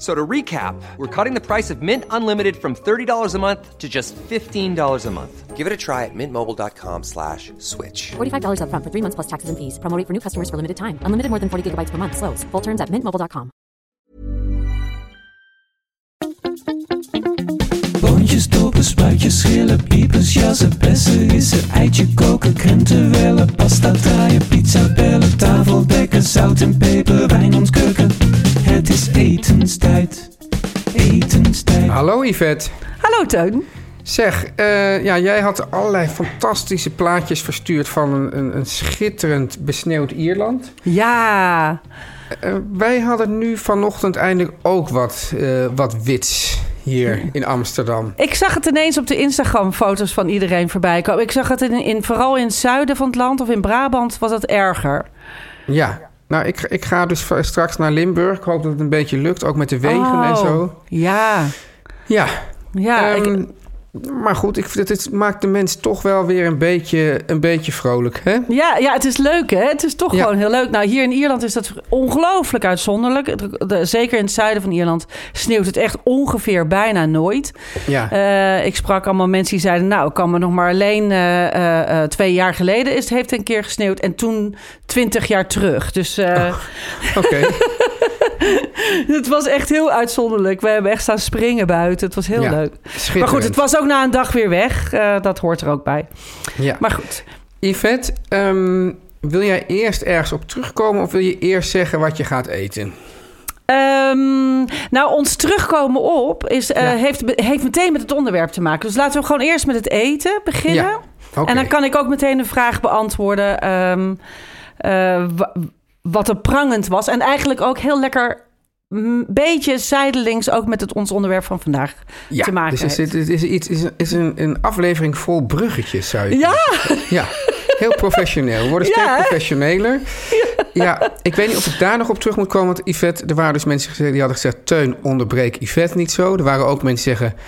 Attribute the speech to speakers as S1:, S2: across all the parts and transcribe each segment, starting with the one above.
S1: F- So to recap, we're cutting the price of Mint Unlimited from $30 a month to just $15 a month. Give it a try at mintmobile.com slash switch.
S2: $45 upfront for three months plus taxes and fees. Promo rate for new customers for limited time. Unlimited more than 40 gigabytes per month. Slows. Full terms at mintmobile.com.
S3: Boontjes, dopen, spuitjes, schillen, piepers, jassen, bessen, rissen, eitje koken, krenten wellen, pasta draaien, pizza bellen, tafel dekken, zout en peper, wijn ontkurken. Het is etenstijd, etenstijd.
S4: Hallo Yvette.
S5: Hallo Teun.
S4: Zeg, eh, ja, jij had allerlei fantastische plaatjes verstuurd van een, een, een schitterend besneeuwd Ierland.
S5: Ja,
S4: Eh, wij hadden nu vanochtend eindelijk ook wat, eh, wat wits hier in Amsterdam.
S5: ik zag het ineens op de Instagram-foto's van iedereen voorbij komen. Ik zag het in, in, vooral in het zuiden van het land of in Brabant was het erger.
S4: Ja, nou, ik, ik ga dus straks naar Limburg. Ik hoop dat het een beetje lukt, ook met de wegen en
S5: Oh,
S4: zo.
S5: Ja,
S4: Ja,
S5: ja. ik-
S4: ehm, maar goed, ik, het, het maakt de mens toch wel weer een beetje, een beetje vrolijk, hè?
S5: ja, ja, het is leuk hè. Het is toch
S4: Ja.
S5: gewoon heel leuk. Nou, hier in Ierland is dat ongelooflijk uitzonderlijk. De- de- zeker in het zuiden van Ierland sneeuwt het echt ongeveer bijna nooit.
S4: Ja.
S5: Eh, ik sprak allemaal mensen die zeiden... nou, ik kan me nog maar alleen eh, eh, twee jaar geleden... Is, het heeft een keer gesneeuwd en toen twintig jaar terug. Dus eh,
S4: Oké.
S5: het was echt heel uitzonderlijk. We hebben echt staan springen buiten. Het was heel
S4: Ja,
S5: leuk. Maar goed, het was ook na een dag weer weg. Eh, dat hoort er ook bij.
S4: Ja.
S5: Maar goed.
S4: Yvette, ehm, wil jij eerst ergens op terugkomen of wil je eerst zeggen wat je gaat eten?
S5: Ehm, nou, ons terugkomen op is,
S4: Ja.
S5: heeft, heeft meteen met het onderwerp te maken. Dus laten we gewoon eerst met het eten beginnen.
S4: Ja.
S5: En dan kan ik ook meteen een vraag beantwoorden. wa- wat er prangend was. En eigenlijk ook heel lekker... Een beetje zijdelings ook met het ons onderwerp van vandaag
S4: Ja,
S5: te maken
S4: dus is het is, iets, is, is een, een aflevering vol bruggetjes, zou je
S5: Ja,
S4: Ja, heel professioneel. We worden
S5: Ja,
S4: steeds professioneler. Ja. ik weet niet of ik daar nog op terug moet komen. Want Yvette, er waren dus mensen die hadden gezegd... Teun, onderbreek Yvette niet zo. Er waren ook mensen die zeggen...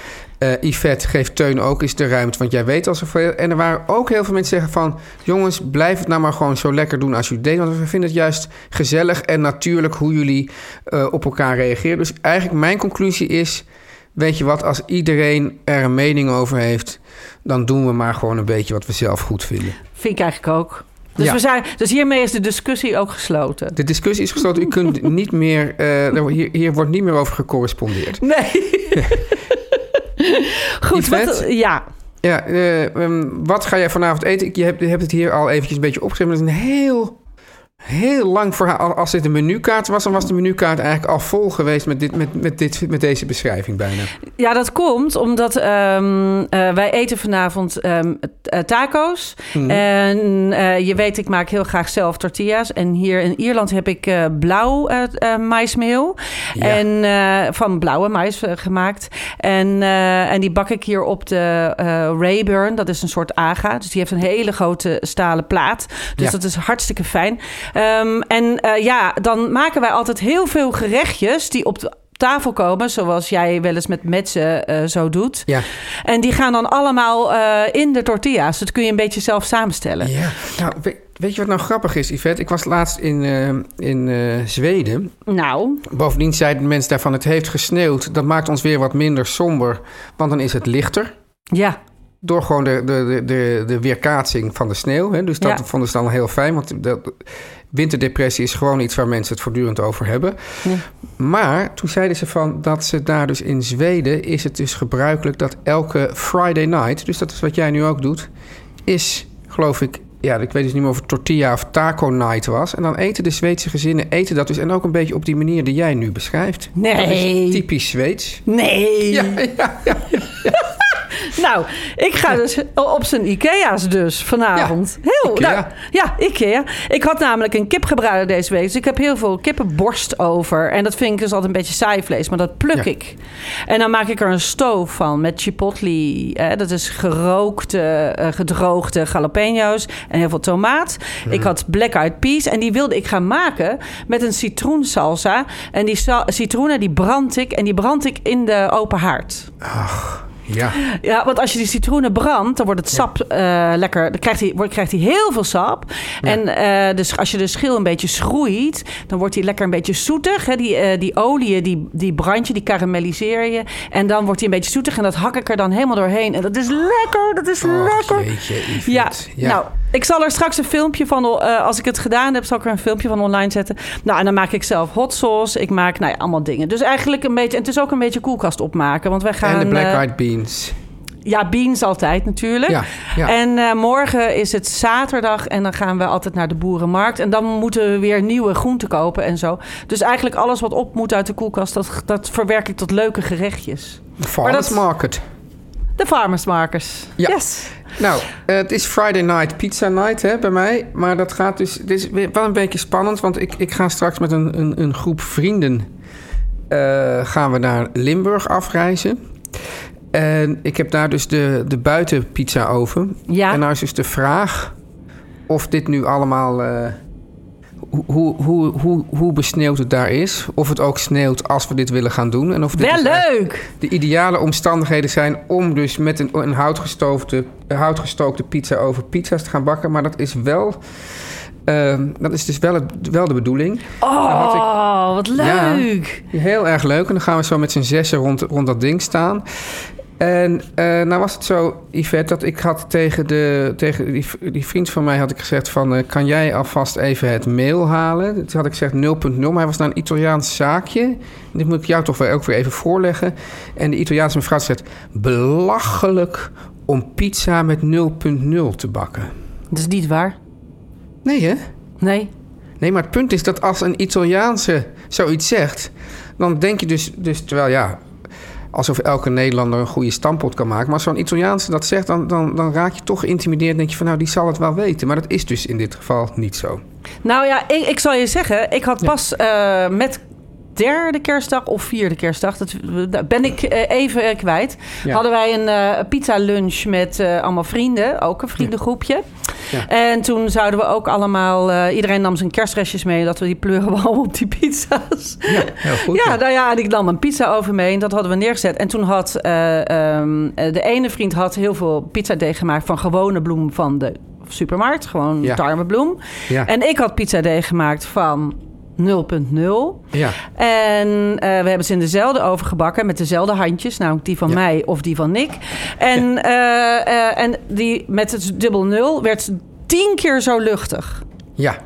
S4: eh Yvette, geef Teun ook eens de ruimte, want jij weet al zoveel. En er waren ook heel veel mensen zeggen van... jongens, blijf het nou maar gewoon zo lekker doen als jullie deden. Want we vinden het juist gezellig en natuurlijk hoe jullie eh, op elkaar reageren. Dus eigenlijk mijn conclusie is... weet je wat, als iedereen er een mening over heeft... dan doen we maar gewoon een beetje wat we zelf goed vinden.
S5: vind ik eigenlijk ook. Dus,
S4: Ja.
S5: we zijn, dus hiermee is de discussie ook gesloten.
S4: De discussie is gesloten. U kunt niet meer... eh, er- hier, hier wordt niet meer over gecorrespondeerd.
S5: Nee. Goed, wat, ja.
S4: Ja, eh, ehm, wat ga jij vanavond eten? Ik- Je hebt, je hebt het hier al eventjes een beetje opgeschreven. Het is een heel, heel lang verhaal. Al- Als dit een menukaart was, dan was de menukaart eigenlijk al vol geweest... met, dit, met, met, dit, met deze beschrijving bijna.
S5: Ja, dat komt omdat ehm, eh, wij eten vanavond ehm, eh, taco's.
S4: Mhm.
S5: En eh, je weet, ik maak heel graag zelf tortillas. En hier in Ierland heb ik blauw maismeel.
S4: Ja.
S5: En van blauwe mais gemaakt. En, en die bak ik hier op de Rayburn. Dat is een soort aga. Dus die heeft een hele grote stalen plaat. Dus
S4: Ja.
S5: dat is hartstikke fijn. Ehm, en eh, ja, dan maken wij altijd heel veel gerechtjes die op de tafel komen, zoals jij wel eens met metsen eh, zo doet.
S4: Ja.
S5: En die gaan dan allemaal eh, in de tortilla's. Dat kun je een beetje zelf samenstellen.
S4: Ja, nou, weet, weet je wat nou grappig is, Yvette? Ik was laatst in, in Zweden.
S5: Nou,
S4: Bovendien zeiden de mensen daarvan, het heeft gesneeuwd. Dat maakt ons weer wat minder somber, want dan is het lichter.
S5: ja.
S4: Door gewoon de, de, de, de, weerkaatsing van de sneeuw. Hè? Dus dat
S5: Ja.
S4: vonden ze dan heel fijn. Want dat, winterdepressie is gewoon iets waar mensen het voortdurend over hebben.
S5: Ja.
S4: Maar toen zeiden ze van dat ze daar dus in Zweden... is het dus gebruikelijk dat elke Friday night... dus dat is wat jij nu ook doet... is, geloof ik... Ja, ik weet dus niet meer of het tortilla of taco night was. En dan eten de Zweedse gezinnen eten dat dus. En ook een beetje op die manier die jij nu beschrijft.
S5: Nee.
S4: Dat is typisch Zweeds.
S5: Nee.
S4: Ja, ja, ja.
S5: Nou, ik ga dus op zijn Ikea's dus vanavond.
S4: Ja,
S5: heel,
S4: Ikea.
S5: Nou, ja, Ikea. Ik had namelijk een kipgebruider deze week. Dus ik heb heel veel kippenborst over. En dat vind ik dus altijd een beetje saai vlees. Maar dat pluk
S4: Ja.
S5: ik. En dan maak ik er een stoof van met chipotle. eh, dat is gerookte, eh, gedroogde jalapeno's. En heel veel tomaat. Ik had black eyed peas. En die wilde ik gaan maken met een citroensalsa. En die citroenen die brand ik. En die brand ik in de open haard.
S4: Ja.
S5: Ja, want als je die citroenen brandt, dan wordt het sap eh, lekker. Dan krijgt hij, wordt, krijgt hij heel veel sap. En eh, dus als je de schil een beetje schroeit, dan wordt hij lekker een beetje zoetig. Hè? Die, eh die oliën, die, die brand je, die karamelliseer je. En dan wordt hij een beetje zoetig. En dat hak ik er dan helemaal doorheen. En dat is lekker, dat is lekker.
S4: jeetje.
S5: Ja,
S4: Ja.
S5: nou, ik zal er straks een filmpje van, eh, als ik het gedaan heb, zal ik er een filmpje van online zetten. Nou, en dan maak ik zelf hot sauce. Ik maak, nou ja, allemaal dingen. Dus eigenlijk een beetje, en het is ook een beetje koelkast opmaken. Want wij gaan...
S4: en de black
S5: eh,
S4: eyed beans.
S5: ja, beans altijd natuurlijk.
S4: Ja, ja.
S5: En eh, morgen is het zaterdag en dan gaan we altijd naar de boerenmarkt. En dan moeten we weer nieuwe groenten kopen en zo. Dus eigenlijk alles wat op moet uit de koelkast, dat, dat verwerk ik tot leuke gerechtjes.
S4: De farmers
S5: dat-
S4: market.
S5: De farmersmarkers.
S4: Ja.
S5: Yes.
S4: Nou, eh, het is Friday night pizza night hè, bij mij. Maar dat gaat dus... Het is wel een beetje spannend. Want ik, ik ga straks met een, een, een groep vrienden... eh, gaan we naar Limburg afreizen. En ik heb daar dus de, de buitenpizza oven.
S5: Ja.
S4: En nou is dus de vraag of dit nu allemaal... eh, hoe, hoe, hoe, hoe, besneeuwd het daar is. Of het ook sneeuwt als we dit willen gaan doen. En of dit
S5: Wel
S4: dus
S5: leuk.
S4: de ideale omstandigheden zijn om dus met een, een houtgestoofde, houtgestookte pizza over pizza's te gaan bakken. Maar dat is wel, eh, dat is dus wel, het, wel de bedoeling. Ik-
S5: Oh, wat
S4: Ja.
S5: leuk.
S4: Heel erg leuk. En dan gaan we zo met z'n zessen rond, rond dat ding staan. En eh, nou was het zo, Yvette, dat ik had tegen, de, tegen die, die vriend van mij had ik gezegd van... eh, kan jij alvast even het mail halen? Toen had ik gezegd 0.0, maar hij was naar een Italiaans zaakje. Dit moet ik jou toch wel ook weer even voorleggen. En de Italiaanse mevrouw zegt... belachelijk om pizza met 0.0 te bakken.
S5: Dat is niet waar.
S4: Nee, hè?
S5: Nee.
S4: Nee, maar het punt is dat als een Italiaanse zoiets zegt, dan denk je dus, dus terwijl ja, alsof elke Nederlander een goede stampot kan maken. Maar als zo'n Italiaanse dat zegt, dan, dan, dan raak je toch geïntimideerd. en denk je van nou, die zal het wel weten. Maar dat is dus in dit geval niet zo.
S5: Nou ja, ik, ik zal je zeggen, ik had pas eh, met derde kerstdag of vierde kerstdag, dat ben ik eh, even eh, kwijt.
S4: Ja.
S5: Hadden wij een eh, pizza lunch met allemaal vrienden, ook een vriendengroepje.
S4: Ja.
S5: En toen zouden we ook allemaal, eh, iedereen nam zijn kerstrestjes mee, dat we die pleuren we op die pizza's.
S4: Ja, heel goed.
S5: Ja, nou ja, en ik nam een pizza over mee en dat hadden we neergezet. En toen had eh, ehm, eh, de ene vriend had heel veel pizzadeeg gemaakt van gewone bloem van de supermarkt. Gewoon
S4: Ja.
S5: tarwebloem.
S4: Ja.
S5: En ik had pizzadeeg gemaakt van 0.0.
S4: ja.
S5: En eh, we hebben ze in dezelfde oven gebakken met dezelfde handjes. Namelijk die van
S4: Ja.
S5: mij of die van Nick. En, eh, eh, en die met het dubbel nul werd tien keer zo luchtig.
S4: ja.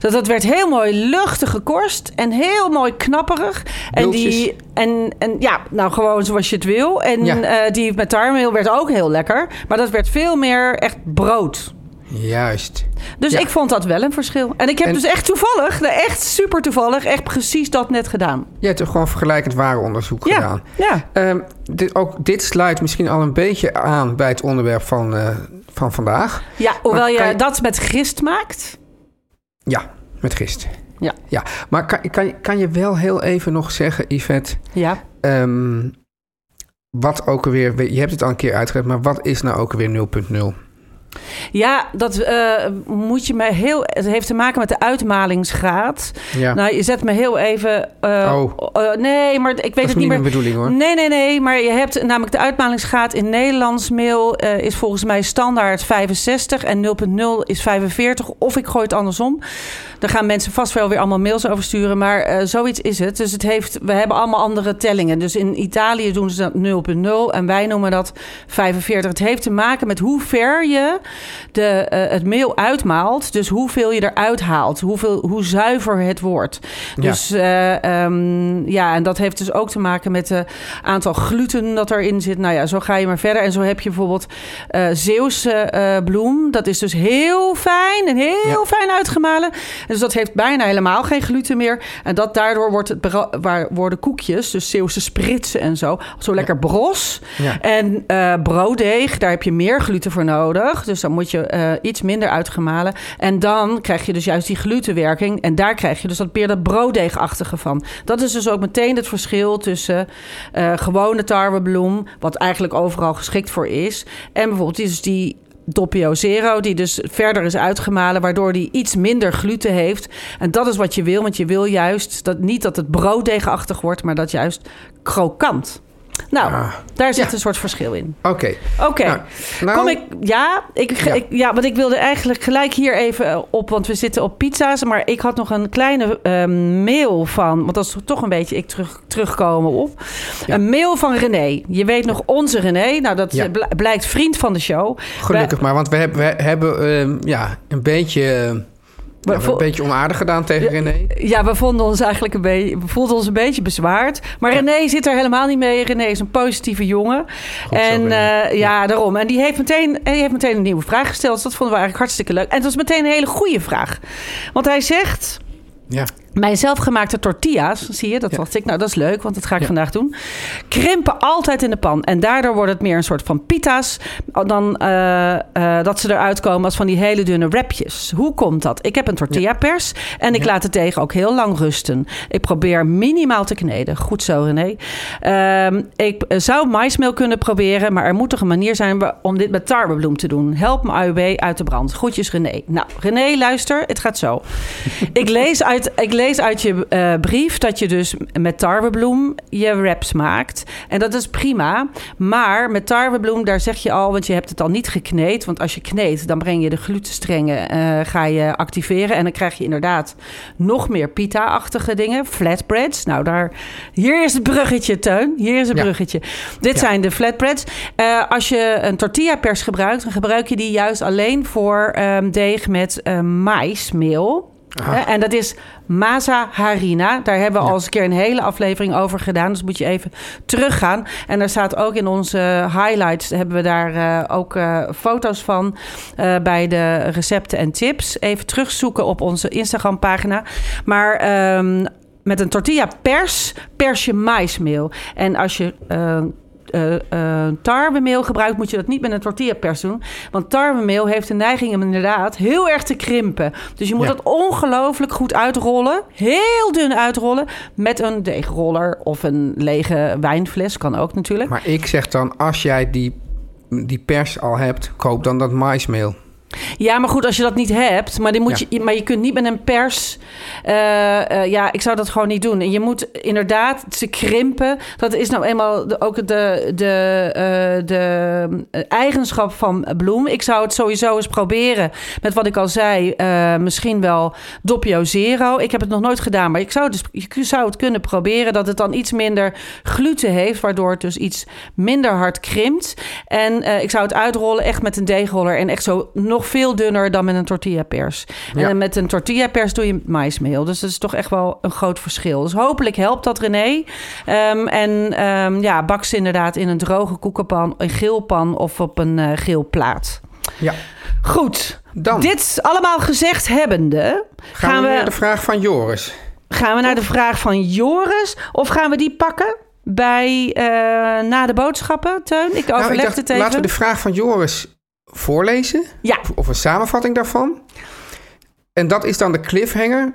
S5: Dat, dat werd heel mooi luchtig gekorst en heel mooi knapperig. En, die, en, en ja, nou gewoon zoals je het wil. En
S4: Ja.
S5: die met tarwemeel werd ook heel lekker. Maar dat werd veel meer echt brood.
S4: Juist.
S5: Dus
S4: Ja.
S5: ik vond dat wel een verschil. En ik heb
S4: En-
S5: dus echt toevallig, echt super toevallig, echt precies dat net gedaan.
S4: Je hebt er gewoon vergelijkend warenonderzoek
S5: Ja,
S4: gedaan.
S5: ja.
S4: Ehm, dit, ook dit sluit misschien al een beetje aan bij het onderwerp van, eh, van vandaag.
S5: Ja, hoewel je dat met gist maakt.
S4: Ja, met gist.
S5: Ja.
S4: ja. Maar kan, kan, kan je wel heel even nog zeggen, Yvette...
S5: Ja.
S4: Ehm, wat ook alweer, je hebt het al een keer uitgelegd, maar wat is nou ook alweer 0.0?
S5: Ja, dat eh, moet je me heel. Het heeft te maken met de uitmalingsgraad.
S4: Ja,
S5: Nou, je zet me heel even. eh,
S4: Oh.
S5: eh, nee, maar ik weet
S4: dat is
S5: het
S4: niet
S5: meer.
S4: bedoeling hoor.
S5: Nee, nee, nee. Maar je hebt namelijk de uitmalingsgraad in Nederlands mail is volgens mij standaard 65 en 0.0 is 45. Of ik gooi het andersom. Daar gaan mensen vast wel weer allemaal mails over sturen. Maar eh, zoiets is het. Dus het heeft, we hebben allemaal andere tellingen. Dus in Italië doen ze dat 0.0 en wij noemen dat 45. Het heeft te maken met hoe ver je de, eh, het meel uitmaalt. Dus hoeveel je eruit haalt. Hoeveel, hoe zuiver het wordt.
S4: Ja.
S5: Dus eh, ehm, ja, en dat heeft dus ook te maken met het aantal gluten dat erin zit. Nou ja, zo ga je maar verder. En zo heb je bijvoorbeeld Zeeuwse bloem. Dat is dus heel fijn en heel
S4: Ja.
S5: fijn uitgemalen. Dus dat heeft bijna helemaal geen gluten meer. En dat daardoor wordt het waar worden koekjes, dus Zeeuwse spritsen en zo, zo lekker bros.
S4: Ja.
S5: En eh, brooddeeg, daar heb je meer gluten voor nodig. Dus dan moet je eh, iets minder uitgemalen. En dan krijg je dus juist die glutenwerking. En daar krijg je dus dat meer dat brooddeegachtige van. Dat is dus ook meteen het verschil tussen eh, gewone tarwebloem, wat eigenlijk overal geschikt voor is. En bijvoorbeeld dus die Doppio Zero, die dus verder is uitgemalen, waardoor die iets minder gluten heeft. En dat is wat je wil, want je wil juist dat niet dat het brooddeegachtig wordt, maar dat juist krokant. Nou,
S4: Ah.
S5: daar zit
S4: Ja.
S5: een soort verschil in.
S4: Oké.
S5: Oké,
S4: Nou, nou-
S5: kom ik. Ja, ik,
S4: Ja.
S5: Ik, ja, want ik wilde eigenlijk gelijk hier even op, want we zitten op pizza's. Maar ik had nog een kleine eh, mail van, want dat is toch een beetje ik terug, terugkomen op.
S4: Ja.
S5: Een mail van René. Je weet nog onze René. Nou, dat bl- blijkt vriend van de show.
S4: Gelukkig maar, want we hebben, we hebben ehm, ja, een beetje, eh, ja, we hebben een beetje onaardig gedaan tegen René.
S5: Ja, we vonden ons eigenlijk een beetje, we voelden ons een beetje bezwaard. Maar René zit er helemaal niet mee. René is een positieve jongen.
S4: Goed
S5: en eh, ja, daarom. En die heeft, meteen, en die heeft meteen een nieuwe vraag gesteld. Dus dat vonden we eigenlijk hartstikke leuk. En het was meteen een hele goede vraag. Want hij zegt.
S4: Ja.
S5: Mijn zelfgemaakte tortillas, zie je, dat
S4: Ja.
S5: dacht ik, nou dat is leuk, want dat ga ik
S4: Ja.
S5: vandaag doen. Krimpen altijd in de pan. En daardoor wordt het meer een soort van pita's dan eh, eh, dat ze eruit komen als van die hele dunne wrapjes. Hoe komt dat? Ik heb een tortilla pers en ik
S4: Ja.
S5: laat het tegen ook heel lang rusten. Ik probeer minimaal te kneden. Goed zo, René. Ehm, ik eh, zou maismeel kunnen proberen, maar er moet toch een manier zijn om dit met tarwebloem te doen. Help me AUB uit de brand. Groetjes, René. Nou, René, luister, het gaat zo. ik, lees uit, ik lees uit je eh, brief dat je dus met tarwebloem je wraps maakt. En dat is prima. Maar met tarwebloem, daar zeg je al, want je hebt het al niet gekneed. Want als je kneedt, dan breng je de glutenstrengen eh, ga je activeren. En dan krijg je inderdaad nog meer pita-achtige dingen. Flatbreads. Nou, daar, hier is het bruggetje, Teun. Hier is het
S4: Ja.
S5: bruggetje. Dit
S4: Ja.
S5: zijn de flatbreads. Eh, als je een tortilla pers gebruikt, dan gebruik je die juist alleen voor ehm, deeg met eh, en dat is masa harina. Daar hebben we
S4: Ja.
S5: al eens een keer een hele aflevering over gedaan. Dus moet je even teruggaan. En daar staat ook in onze highlights... hebben we daar eh, ook eh, foto's van... eh, bij de recepten en tips. Even terugzoeken op onze Instagram pagina. Maar... ehm, met een tortilla pers, pers je maismeel. En als je eh, eh, eh, tarwemeel gebruikt, moet je dat niet met een tortilla pers doen. Want tarwemeel heeft de neiging om inderdaad heel erg te krimpen. Dus je moet
S4: Ja.
S5: dat ongelooflijk goed uitrollen. Heel dun uitrollen. Met een deegroller of een lege wijnfles. Kan ook natuurlijk.
S4: Maar ik zeg dan, als jij die, die pers al hebt, koop dan dat maismeel.
S5: Ja, maar goed, als je dat niet hebt, maar, die moet
S4: Ja.
S5: je, maar je kunt niet met een pers. eh, eh, ja, ik zou dat gewoon niet doen. En je moet inderdaad ze krimpen. Dat is nou eenmaal de, ook de, de, eh, de eigenschap van bloem. Ik zou het sowieso eens proberen met wat ik al zei. misschien wel Doppio Zero. Ik heb het nog nooit gedaan, maar ik zou, het dus, je zou het kunnen proberen dat het dan iets minder gluten heeft, waardoor het dus iets minder hard krimpt. En ik zou het uitrollen echt met een deegroller en echt zo nog veel dunner dan met een tortilla pers.
S4: Ja.
S5: En met een tortilla pers doe je maismeel. Dus dat is toch echt wel een groot verschil. Dus hopelijk helpt dat René. Ehm, en ehm, ja, bak ze inderdaad in een droge koekenpan, een geel pan of op een eh, geel plaat.
S4: Ja.
S5: Goed.
S4: Dan
S5: Dit allemaal gezegd hebbende,
S4: gaan,
S5: gaan
S4: we
S5: we,
S4: naar de vraag van Joris.
S5: gaan we naar de vraag van Joris of gaan we die pakken? Bij eh, na de boodschappen, Teun? Ik
S4: Nou,
S5: overleg
S4: ik dacht,
S5: het even.
S4: laten we de vraag van Joris voorlezen.
S5: Ja,
S4: Of een samenvatting daarvan. En dat is dan de cliffhanger.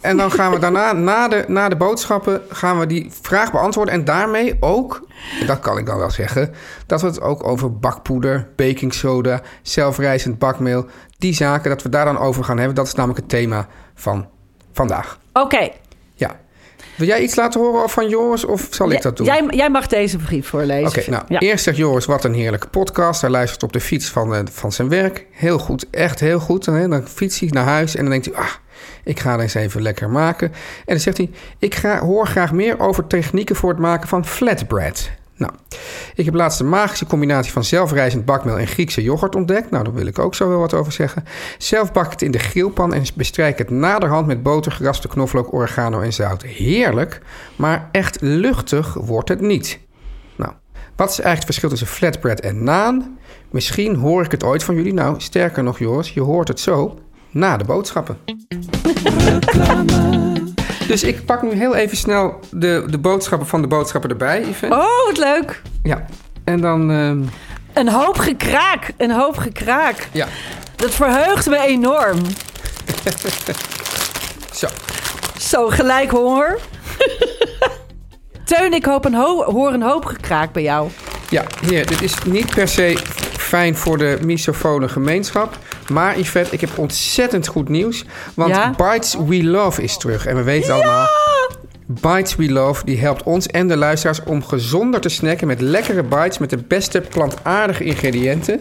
S4: En dan gaan we daarna, na de, na de boodschappen, gaan we die vraag beantwoorden. En daarmee ook, dat kan ik dan wel zeggen, dat we het ook over bakpoeder, baking soda, zelfrijzend bakmeel, die zaken, dat we daar dan over gaan hebben. Dat is namelijk het thema van vandaag.
S5: oké.
S4: Wil jij iets laten horen van Joris of zal ik dat doen?
S5: Jij, jij mag deze brief voorlezen.
S4: Oké, nou,
S5: ja.
S4: eerst zegt Joris, wat een heerlijke podcast. Hij luistert op de fiets van, eh, van zijn werk. Heel goed, echt heel goed. En, dan fietst hij naar huis en dan denkt hij... Ah, ik ga er eens even lekker maken. En dan zegt hij... Ik ga, hoor graag meer over technieken voor het maken van flatbread. Nou, ik heb laatst een magische combinatie van zelfrijzend bakmeel en Griekse yoghurt ontdekt. Nou, daar wil ik ook zo wel wat over zeggen. Zelf bak het in de grillpan en bestrijk het naderhand met boter, geraspte knoflook, oregano en zout. Heerlijk, maar echt luchtig wordt het niet. Nou, wat is eigenlijk het verschil tussen flatbread en naan? Misschien hoor ik het ooit van jullie. Nou, sterker nog, Joris, je hoort het zo. na de boodschappen. Dus ik pak nu heel even snel de, de boodschappen van de boodschappen erbij, Yvette.
S5: Oh, wat leuk.
S4: Ja, en dan... ehm,
S5: Een hoop gekraak. Een hoop gekraak.
S4: ja,
S5: Dat verheugt me enorm.
S4: zo.
S5: Zo, gelijk honger. Teun, ik hoop een ho- hoor een hoop gekraak bij jou.
S4: Ja, hier, dit is niet per se fijn voor de misofone gemeenschap. Maar Yvette, ik heb ontzettend goed nieuws. Want
S5: Ja?
S4: Bites We Love is terug. En we weten het allemaal... Bites We Love die helpt ons en de luisteraars om gezonder te snacken... met lekkere bites met de beste plantaardige ingrediënten.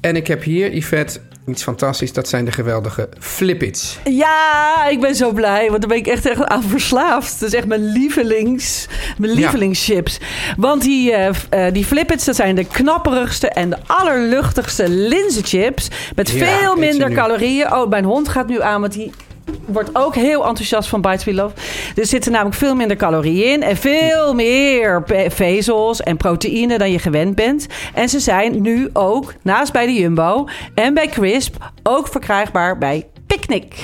S4: En ik heb hier, Yvette, iets fantastisch. Dat zijn de geweldige Flippits.
S5: Ja, ik ben zo blij, want daar ben ik echt, echt aan verslaafd. Dat is echt mijn lievelings, mijn
S4: Ja.
S5: lievelingschips. Want die, eh, die flippets, dat zijn de knapperigste en de allerluchtigste linzenchips. Met
S4: Ja,
S5: veel minder calorieën. Oh, mijn hond gaat nu aan, want die wordt ook heel enthousiast van Bites We Love. Er zitten namelijk veel minder calorieën in en veel meer vezels en proteïne dan je gewend bent. En ze zijn nu ook, naast bij de Jumbo en bij Crisp, ook verkrijgbaar bij Picnic.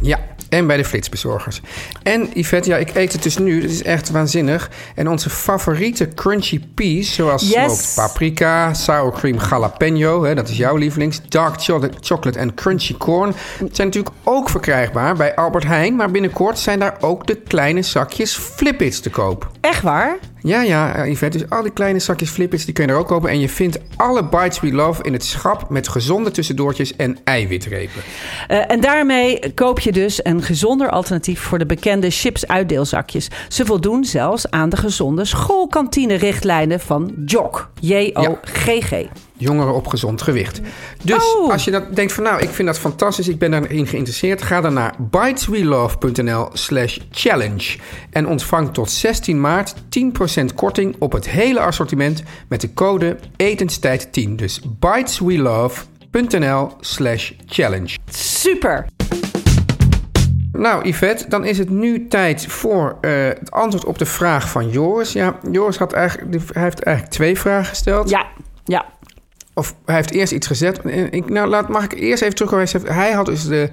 S4: Ja, en bij de flitsbezorgers. En Yvette, ja, ik eet het dus nu. Het is echt waanzinnig. En onze favoriete crunchy peas, zoals
S5: Yes.
S4: smoked paprika, sour cream jalapeno, hè, dat is jouw lievelings, dark chocolate, chocolate en crunchy corn, zijn natuurlijk ook verkrijgbaar bij Albert Heijn. Maar binnenkort zijn daar ook de kleine zakjes Flippits te koop.
S5: Echt waar?
S4: Ja, ja, eh, Yvette. Dus al die kleine zakjes Flippits, die kun je er ook kopen. En je vindt alle Bites We Love in het schap met gezonde tussendoortjes en eiwitrepen.
S5: Eh, en daarmee koop je dus een gezonder alternatief voor de bekende chips-uitdeelzakjes. Ze voldoen zelfs aan de gezonde schoolkantine-richtlijnen van JOG. J-O-G-G.
S4: Jongeren op gezond gewicht. Dus
S5: Oh.
S4: als je dat denkt van nou, ik vind dat fantastisch, ik ben daarin geïnteresseerd, ga dan naar biteswelove.nl slash challenge en ontvang tot 16 maart 10% korting op het hele assortiment met de code etenstijd10. Dus biteswelove.nl slash challenge.
S5: Super!
S4: Nou, Yvette, dan is het nu tijd voor eh, het antwoord op de vraag van Joris. Ja, Joris had eigenlijk, hij heeft eigenlijk twee vragen gesteld.
S5: Ja, ja.
S4: Of hij heeft eerst iets gezet. Ik, nou, laat, mag ik eerst even terugkomen. Hij had dus de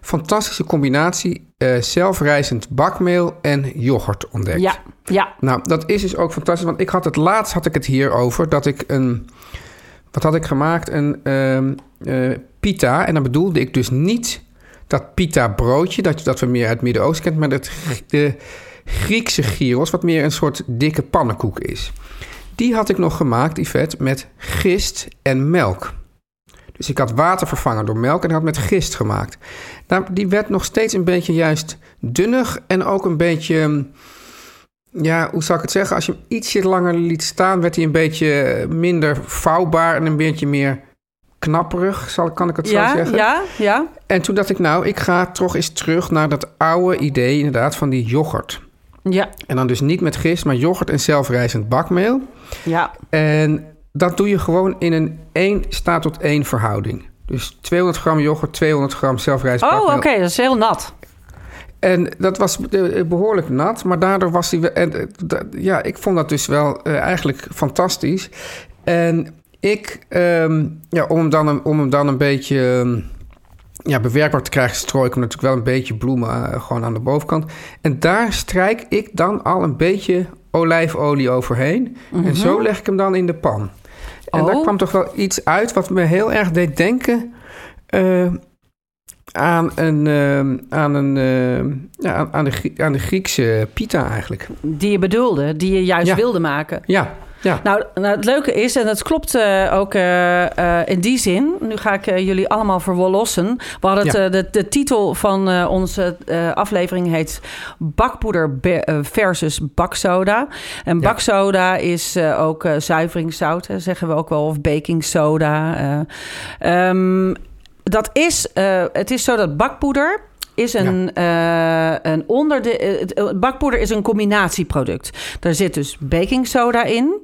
S4: fantastische combinatie eh, zelfrijzend bakmeel en yoghurt ontdekt.
S5: Ja, ja.
S4: Nou, dat is dus ook fantastisch. Want ik had het laatst had ik het hier over dat ik een. Wat had ik gemaakt? Een ehm, eh, pita. En dan bedoelde ik dus niet dat pita broodje, dat, dat we meer uit het Midden-Oosten kent, maar dat, de Griekse gyros, wat meer een soort dikke pannenkoek is. Die had ik nog gemaakt, Yvette, met gist en melk. Dus ik had water vervangen door melk en had met gist gemaakt. Nou, die werd nog steeds een beetje juist dunnig en ook een beetje... Ja, hoe zal ik het zeggen? Als je hem ietsje langer liet staan, werd hij een beetje minder vouwbaar en een beetje meer knapperig, zal, kan ik het zo zeggen.
S5: ja, ja.
S4: En toen dacht ik, nou, ik ga toch eens terug naar dat oude idee inderdaad van die yoghurt.
S5: Ja,
S4: En dan dus niet met gist, maar yoghurt en zelfrijzend bakmeel.
S5: ja.
S4: En dat doe je gewoon in een 1 staat tot 1 verhouding. Dus 200 gram yoghurt, 200 gram zelfrijzend
S5: Oh, oké,
S4: bakmeel.
S5: dat is heel nat.
S4: En dat was eh, behoorlijk nat, maar daardoor was hij... En, eh, ja, ik vond dat dus wel eh, eigenlijk fantastisch. En ik, ehm, ja, om hem dan een, om hem dan een beetje ehm, ja, bewerkbaar te krijgen... strooi ik hem natuurlijk wel een beetje bloemen eh, gewoon aan de bovenkant. En daar strijk ik dan al een beetje olijfolie overheen. En zo leg ik hem dan in de pan. En daar
S5: Oh.
S4: kwam toch wel iets uit wat me heel erg deed denken... eh, aan een, eh, aan, een ja, aan, de, aan de Griekse pita eigenlijk.
S5: Die je bedoelde, die je juist
S4: Ja.
S5: wilde maken.
S4: Ja, ja.
S5: Nou, nou, het leuke is, en dat klopt eh, ook eh, eh, in die zin. Nu ga ik jullie allemaal verwollossen. We hadden
S4: Ja.
S5: de, de titel van onze aflevering heet Bakpoeder versus baksoda. En
S4: Ja.
S5: baksoda is ook zuiveringszout, hè, zeggen we ook wel, of baking soda. eh. Ehm, dat is, het is zo dat bakpoeder is een, eh, een onderde, eh, het- het bakpoeder is een combinatieproduct. Daar zit dus baking soda in.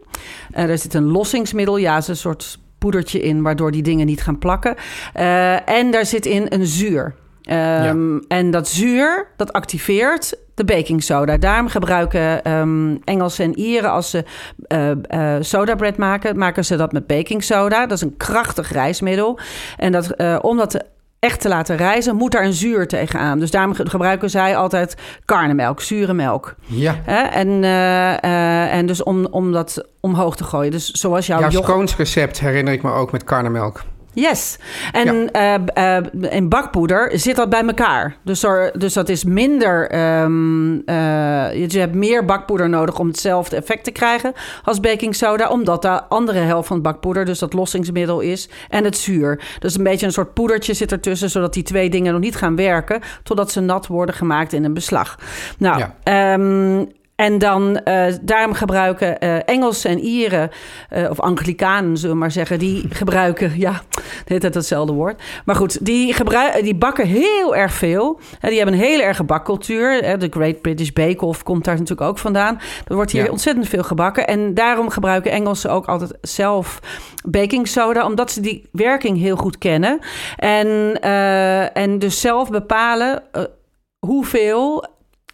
S5: Eh, er zit een lossingsmiddel, ja, is een soort poedertje in, waardoor die dingen niet gaan plakken. Eh, en daar zit in een zuur. Ehm, En dat zuur, dat activeert de baking soda. Daarom gebruiken ehm, Engelsen en Ieren als ze eh eh, sodabread maken, maken ze dat met baking soda. Dat is een krachtig rijstmiddel. En dat, eh, om dat te echt te laten rijzen, moet daar een zuur tegenaan. Dus daarom ge- gebruiken zij altijd karnemelk, zure melk.
S4: Ja.
S5: Hè? En, eh, eh, en dus om, om dat omhoog te gooien. Dus zoals jouw
S4: Jouw
S5: yoghurt-
S4: sconesrecept herinner ik me ook met karnemelk.
S5: Yes. En eh, eh, in bakpoeder zit dat bij elkaar. Dus, er, dus dat is minder. ehm, eh, je hebt meer bakpoeder nodig om hetzelfde effect te krijgen als baking soda, omdat de andere helft van het bakpoeder, dus dat lossingsmiddel is, en het zuur. Dus een beetje een soort poedertje zit ertussen, zodat die twee dingen nog niet gaan werken, totdat ze nat worden gemaakt in een beslag. Nou,
S4: Ja.
S5: ehm, en dan eh, daarom gebruiken eh Engelsen en Ieren, eh, of Anglikanen zullen we maar zeggen, die gebruiken, ja, hele tijd hetzelfde woord. Maar goed, die, gebruiken, die bakken heel erg veel. Die hebben een hele erge bakcultuur. De Great British Bake Off komt daar natuurlijk ook vandaan. Er wordt hier
S4: Ja.
S5: ontzettend veel gebakken. En daarom gebruiken Engelsen ook altijd zelf baking soda, omdat ze die werking heel goed kennen. En, en dus zelf bepalen hoeveel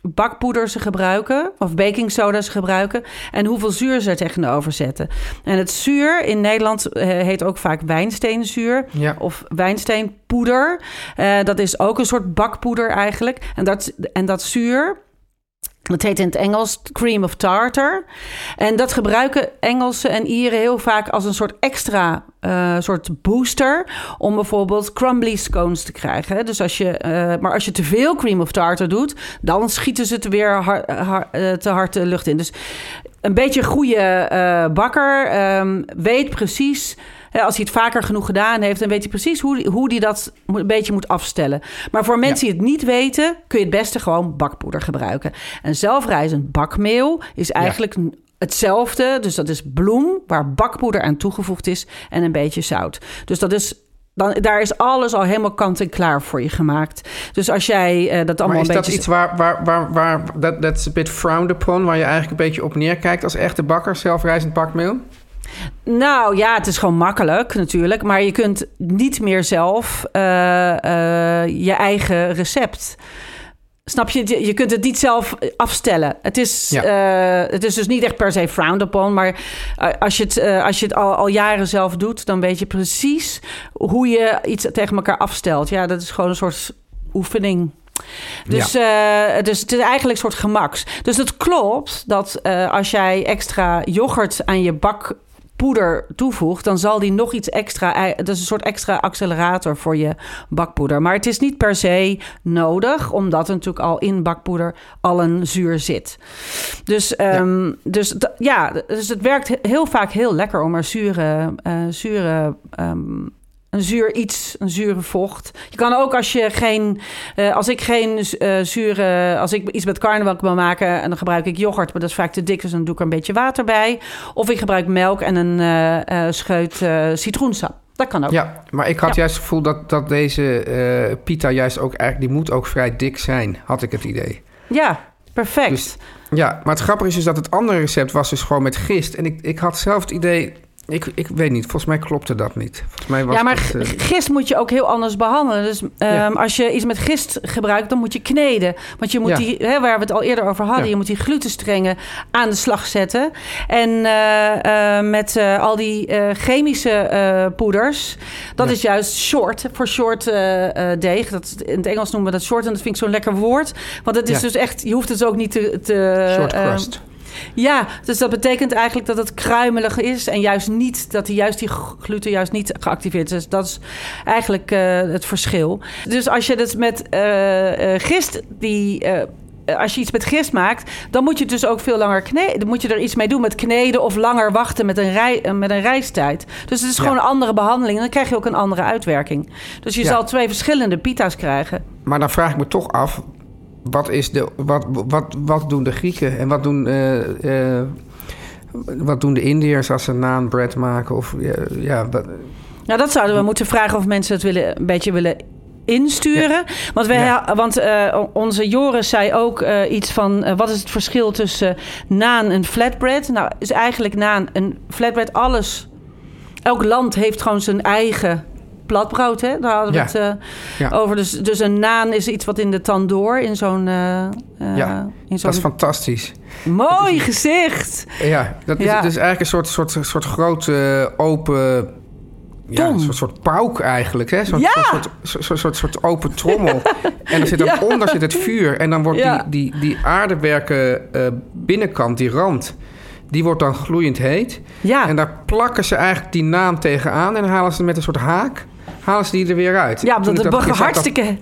S5: bakpoeder ze gebruiken, of baking soda ze gebruiken, en hoeveel zuur ze er tegenover zetten. En het zuur in Nederland eh, heet ook vaak wijnsteenzuur
S4: Ja.
S5: of wijnsteenpoeder. Eh, dat is ook een soort bakpoeder eigenlijk. En dat, en dat zuur. Dat heet in het Engels cream of tartar. En dat gebruiken Engelsen en Ieren heel vaak als een soort extra eh, soort booster. Om bijvoorbeeld crumbly scones te krijgen. Dus als je, eh, maar als je te veel cream of tartar doet, dan schieten ze het weer eh, te hard de lucht in. Dus een beetje een goede bakker ehm, weet precies. Als hij het vaker genoeg gedaan heeft, dan weet hij precies hoe, hoe hij dat een beetje moet afstellen. Maar voor mensen die het niet weten, kun je het beste gewoon bakpoeder gebruiken. En zelfrijzend bakmeel is eigenlijk hetzelfde. Dus dat is bloem waar bakpoeder aan toegevoegd is en een beetje zout. Dus dat is. Dan, daar is alles al helemaal kant en klaar voor je gemaakt. Dus als jij eh, dat allemaal
S4: Maar is
S5: een
S4: dat iets waar, waar, waar, waar dat that's a bit frowned upon, waar je eigenlijk een beetje op neerkijkt als echte bakker, zelfrijzend bakmeel?
S5: Nou ja, het is gewoon makkelijk natuurlijk. Maar je kunt niet meer zelf eh, eh, je eigen recept. Snap je? Je kunt het niet zelf afstellen. Het is,
S4: Ja.
S5: eh, het is dus niet echt per se frowned upon. Maar eh, als je het, eh, als je het al, al jaren zelf doet, dan weet je precies hoe je iets tegen elkaar afstelt. Ja, dat is gewoon een soort oefening. Dus, dus het is eigenlijk een soort gemaks. Dus het klopt dat als jij extra yoghurt aan je bakpoeder toevoegt, dan zal die nog iets extra. Dat is een soort extra accelerator voor je bakpoeder. Maar het is niet per se nodig, omdat er natuurlijk al in bakpoeder al een zuur zit. Dus, ehm, dus ja, dus het werkt he- heel vaak heel lekker om er zure, eh, zure ehm, een zuur iets, een zure vocht. Je kan ook als je geen, eh, als ik geen eh, zure, als ik iets met karnemelk wil maken en dan gebruik ik yoghurt, maar dat is vaak te dik, dus dan doe ik er een beetje water bij. Of ik gebruik melk en een eh, scheut citroensap. Dat kan ook.
S4: Ja, maar ik had
S5: Ja.
S4: juist het gevoel dat, dat deze pita juist ook eigenlijk, die moet ook vrij dik zijn, had ik het idee.
S5: Ja, perfect.
S4: Dus- Ja, maar het grappige is dus dat het andere recept was dus gewoon met gist. En ik, ik had zelf het idee, ik, ik weet niet, volgens mij klopte dat niet. Volgens mij was
S5: ja, maar
S4: het, eh,
S5: gist moet je ook heel anders behandelen. Dus ehm,
S4: Ja.
S5: als je iets met gist gebruikt, dan moet je kneden. Want je moet
S4: Ja.
S5: die, hè, waar we het al eerder over hadden,
S4: Ja.
S5: je moet die glutenstrengen aan de slag zetten. En eh, eh, met al die chemische poeders, dat is juist short, voor short deeg. Dat, in het Engels noemen we dat short en dat vind ik zo'n lekker woord. Want het is dus echt, je hoeft het ook niet te... te
S4: short crust.
S5: Ja, dus dat betekent eigenlijk dat het kruimelig is en juist niet dat die juist die gluten juist niet geactiveerd is. Dat is eigenlijk eh, het verschil. Dus als je het met eh, eh, gist die als je iets met gist maakt, dan moet je dus ook veel langer kneden. Dan moet je er iets mee doen met kneden of langer wachten met een, rij, eh, met een rijstijd. Dus het is
S4: Ja.
S5: gewoon een andere behandeling. En dan krijg je ook een andere uitwerking. Dus je
S4: Ja.
S5: zal twee verschillende pita's krijgen.
S4: Maar dan vraag ik me toch af, wat, is de, wat, wat, wat doen de Grieken en wat doen, eh, eh, wat doen de Indiërs als ze naan bread maken? Of, ja, ja, wat-
S5: Nou, dat zouden we moeten vragen of mensen het willen, een beetje willen insturen. Want, wij,
S4: Ja.
S5: want eh, onze Joris zei ook iets van... wat is het verschil tussen naan en flatbread? Nou, is eigenlijk naan en flatbread alles... Elk land heeft gewoon zijn eigen platbrood, hè? Daar hadden we
S4: Ja.
S5: het eh,
S4: Ja.
S5: over. Dus, dus een naan is iets wat in de tandoor, in zo'n... eh,
S4: Ja,
S5: in zo'n
S4: dat is fantastisch.
S5: mooi gezicht.
S4: Ja, dat is,
S5: Ja.
S4: is eigenlijk een soort, soort, soort grote open ja, een soort, soort pauk eigenlijk. Hè? Zo'n
S5: Ja!
S4: soort, soort, soort, soort, open trommel. En er zit dan
S5: Ja.
S4: onder zit het vuur. En dan wordt die, die, die aardewerken binnenkant, die rand... die wordt dan gloeiend heet.
S5: Ja.
S4: En daar plakken ze eigenlijk die naam tegenaan... en halen ze met een soort haak... halen ze die er weer uit.
S5: Ja, omdat het
S4: zag,
S5: hartstikke...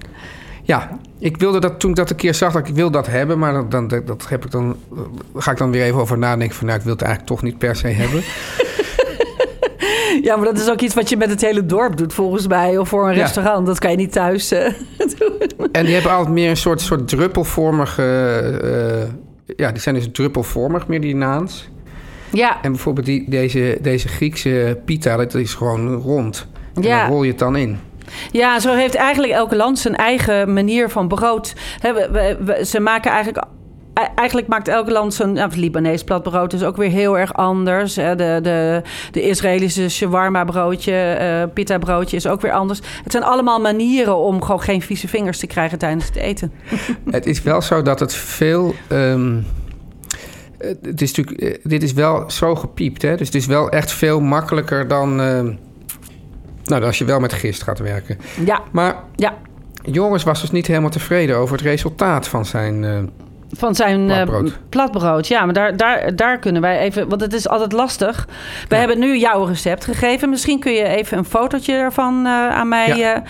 S4: Ja, ik wilde dat toen ik dat een keer zag, dat ik wil dat hebben, maar dan, dan, dat heb ik dan, eh, ga ik dan weer even over nadenken van, nou, ik wil het eigenlijk toch niet per se hebben.
S5: Ja, maar dat is ook iets wat je met het hele dorp doet, volgens mij. Of voor een
S4: Ja.
S5: restaurant. Dat kan je niet thuis eh, doen.
S4: En die hebben altijd meer een soort, soort druppelvormige, eh, ja, die zijn dus druppelvormig, meer die naans.
S5: Ja,
S4: En bijvoorbeeld die, deze, deze Griekse pita, dat is gewoon rond. En
S5: Ja.
S4: dan rol je het dan in.
S5: ja, zo heeft eigenlijk elke land zijn eigen manier van brood. We- we- ze maken eigenlijk... e- Eigenlijk maakt elk land zijn... Nou, het Libanees platbrood is ook weer heel erg anders. De, de, de Israëlische shawarma broodje, eh pita broodje is ook weer anders. Het zijn allemaal manieren om gewoon geen vieze vingers te krijgen tijdens het eten.
S4: Het is wel zo dat het veel. ehm, het is natuurlijk, eh, dit is wel zo gepiept, hè? Dus het is wel echt veel makkelijker dan. ehm, nou, als je wel met gist gaat werken.
S5: Ja,
S4: Maar
S5: ja.
S4: Joris was dus niet helemaal tevreden over het resultaat van zijn. eh,
S5: Van zijn eh,
S4: Platbrood.
S5: platbrood. Ja, maar daar, daar, daar kunnen wij even... Want het is altijd lastig. We
S4: Ja.
S5: hebben nu jouw recept gegeven. Misschien kun je even een fotootje ervan eh, aan mij
S4: Ja.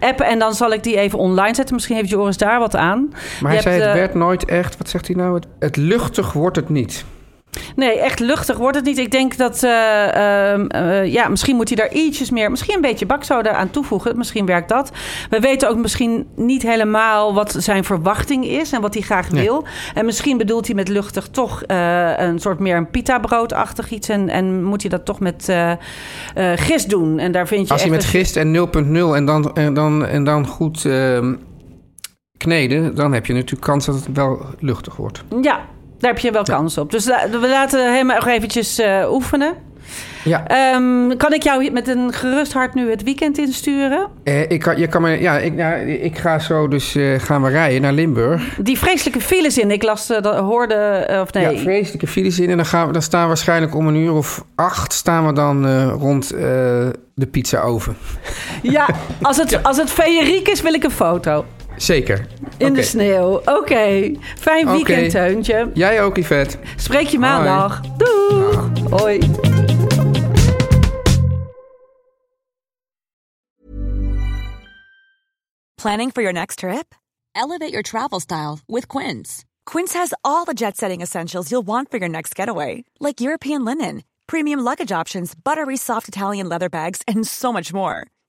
S5: appen. En dan zal ik die even online zetten. Misschien heeft Joris daar wat aan.
S4: maar
S5: Je
S4: hij zei: het werd nooit echt. Wat zegt hij nou? Het, het luchtig wordt het niet.
S5: Nee, echt luchtig wordt het niet. Ik denk dat... eh, ehm, eh, ja, misschien moet hij daar ietsjes meer... Misschien een beetje bakzoda aan toevoegen. Misschien werkt dat. We weten ook misschien niet helemaal wat zijn verwachting is... en wat hij graag
S4: Nee.
S5: wil. En misschien bedoelt hij met luchtig toch eh, een soort meer een pita-broodachtig iets... En, en moet hij dat toch met gist doen. En daar vind je
S4: Als hij
S5: echt
S4: met
S5: een-
S4: gist en 0.0 en dan, en dan, en dan goed ehm, kneden, dan heb je natuurlijk kans dat het wel luchtig wordt.
S5: Ja, daar heb je wel kans op. Dus la- we laten hem nog eventjes eh, oefenen.
S4: Ja.
S5: Ehm, kan ik jou met een gerust hart nu het weekend insturen?
S4: Eh, ik, kan, je kan me, ja, ik, ja, ik ga zo dus eh, gaan we rijden naar Limburg.
S5: Die vreselijke files in. Ik las, dat hoorde, of nee.
S4: Ja, vreselijke files in. En dan, gaan we, dan staan we waarschijnlijk om een uur of acht... staan we dan rond de pizza oven.
S5: Ja, als het, als het feeriek is, wil ik een foto.
S4: Zeker.
S5: In de sneeuw. Oké. Fijn
S4: Oké.
S5: weekend, Teuntje.
S4: Jij ook, Yvette.
S5: Spreek je maandag. Doeg. Hoi.
S6: Planning for your next trip? Elevate your travel style with Quince. Quince has all the jet setting essentials you'll want for your next getaway, like European linen, premium luggage options, buttery soft Italian leather bags, and so much more.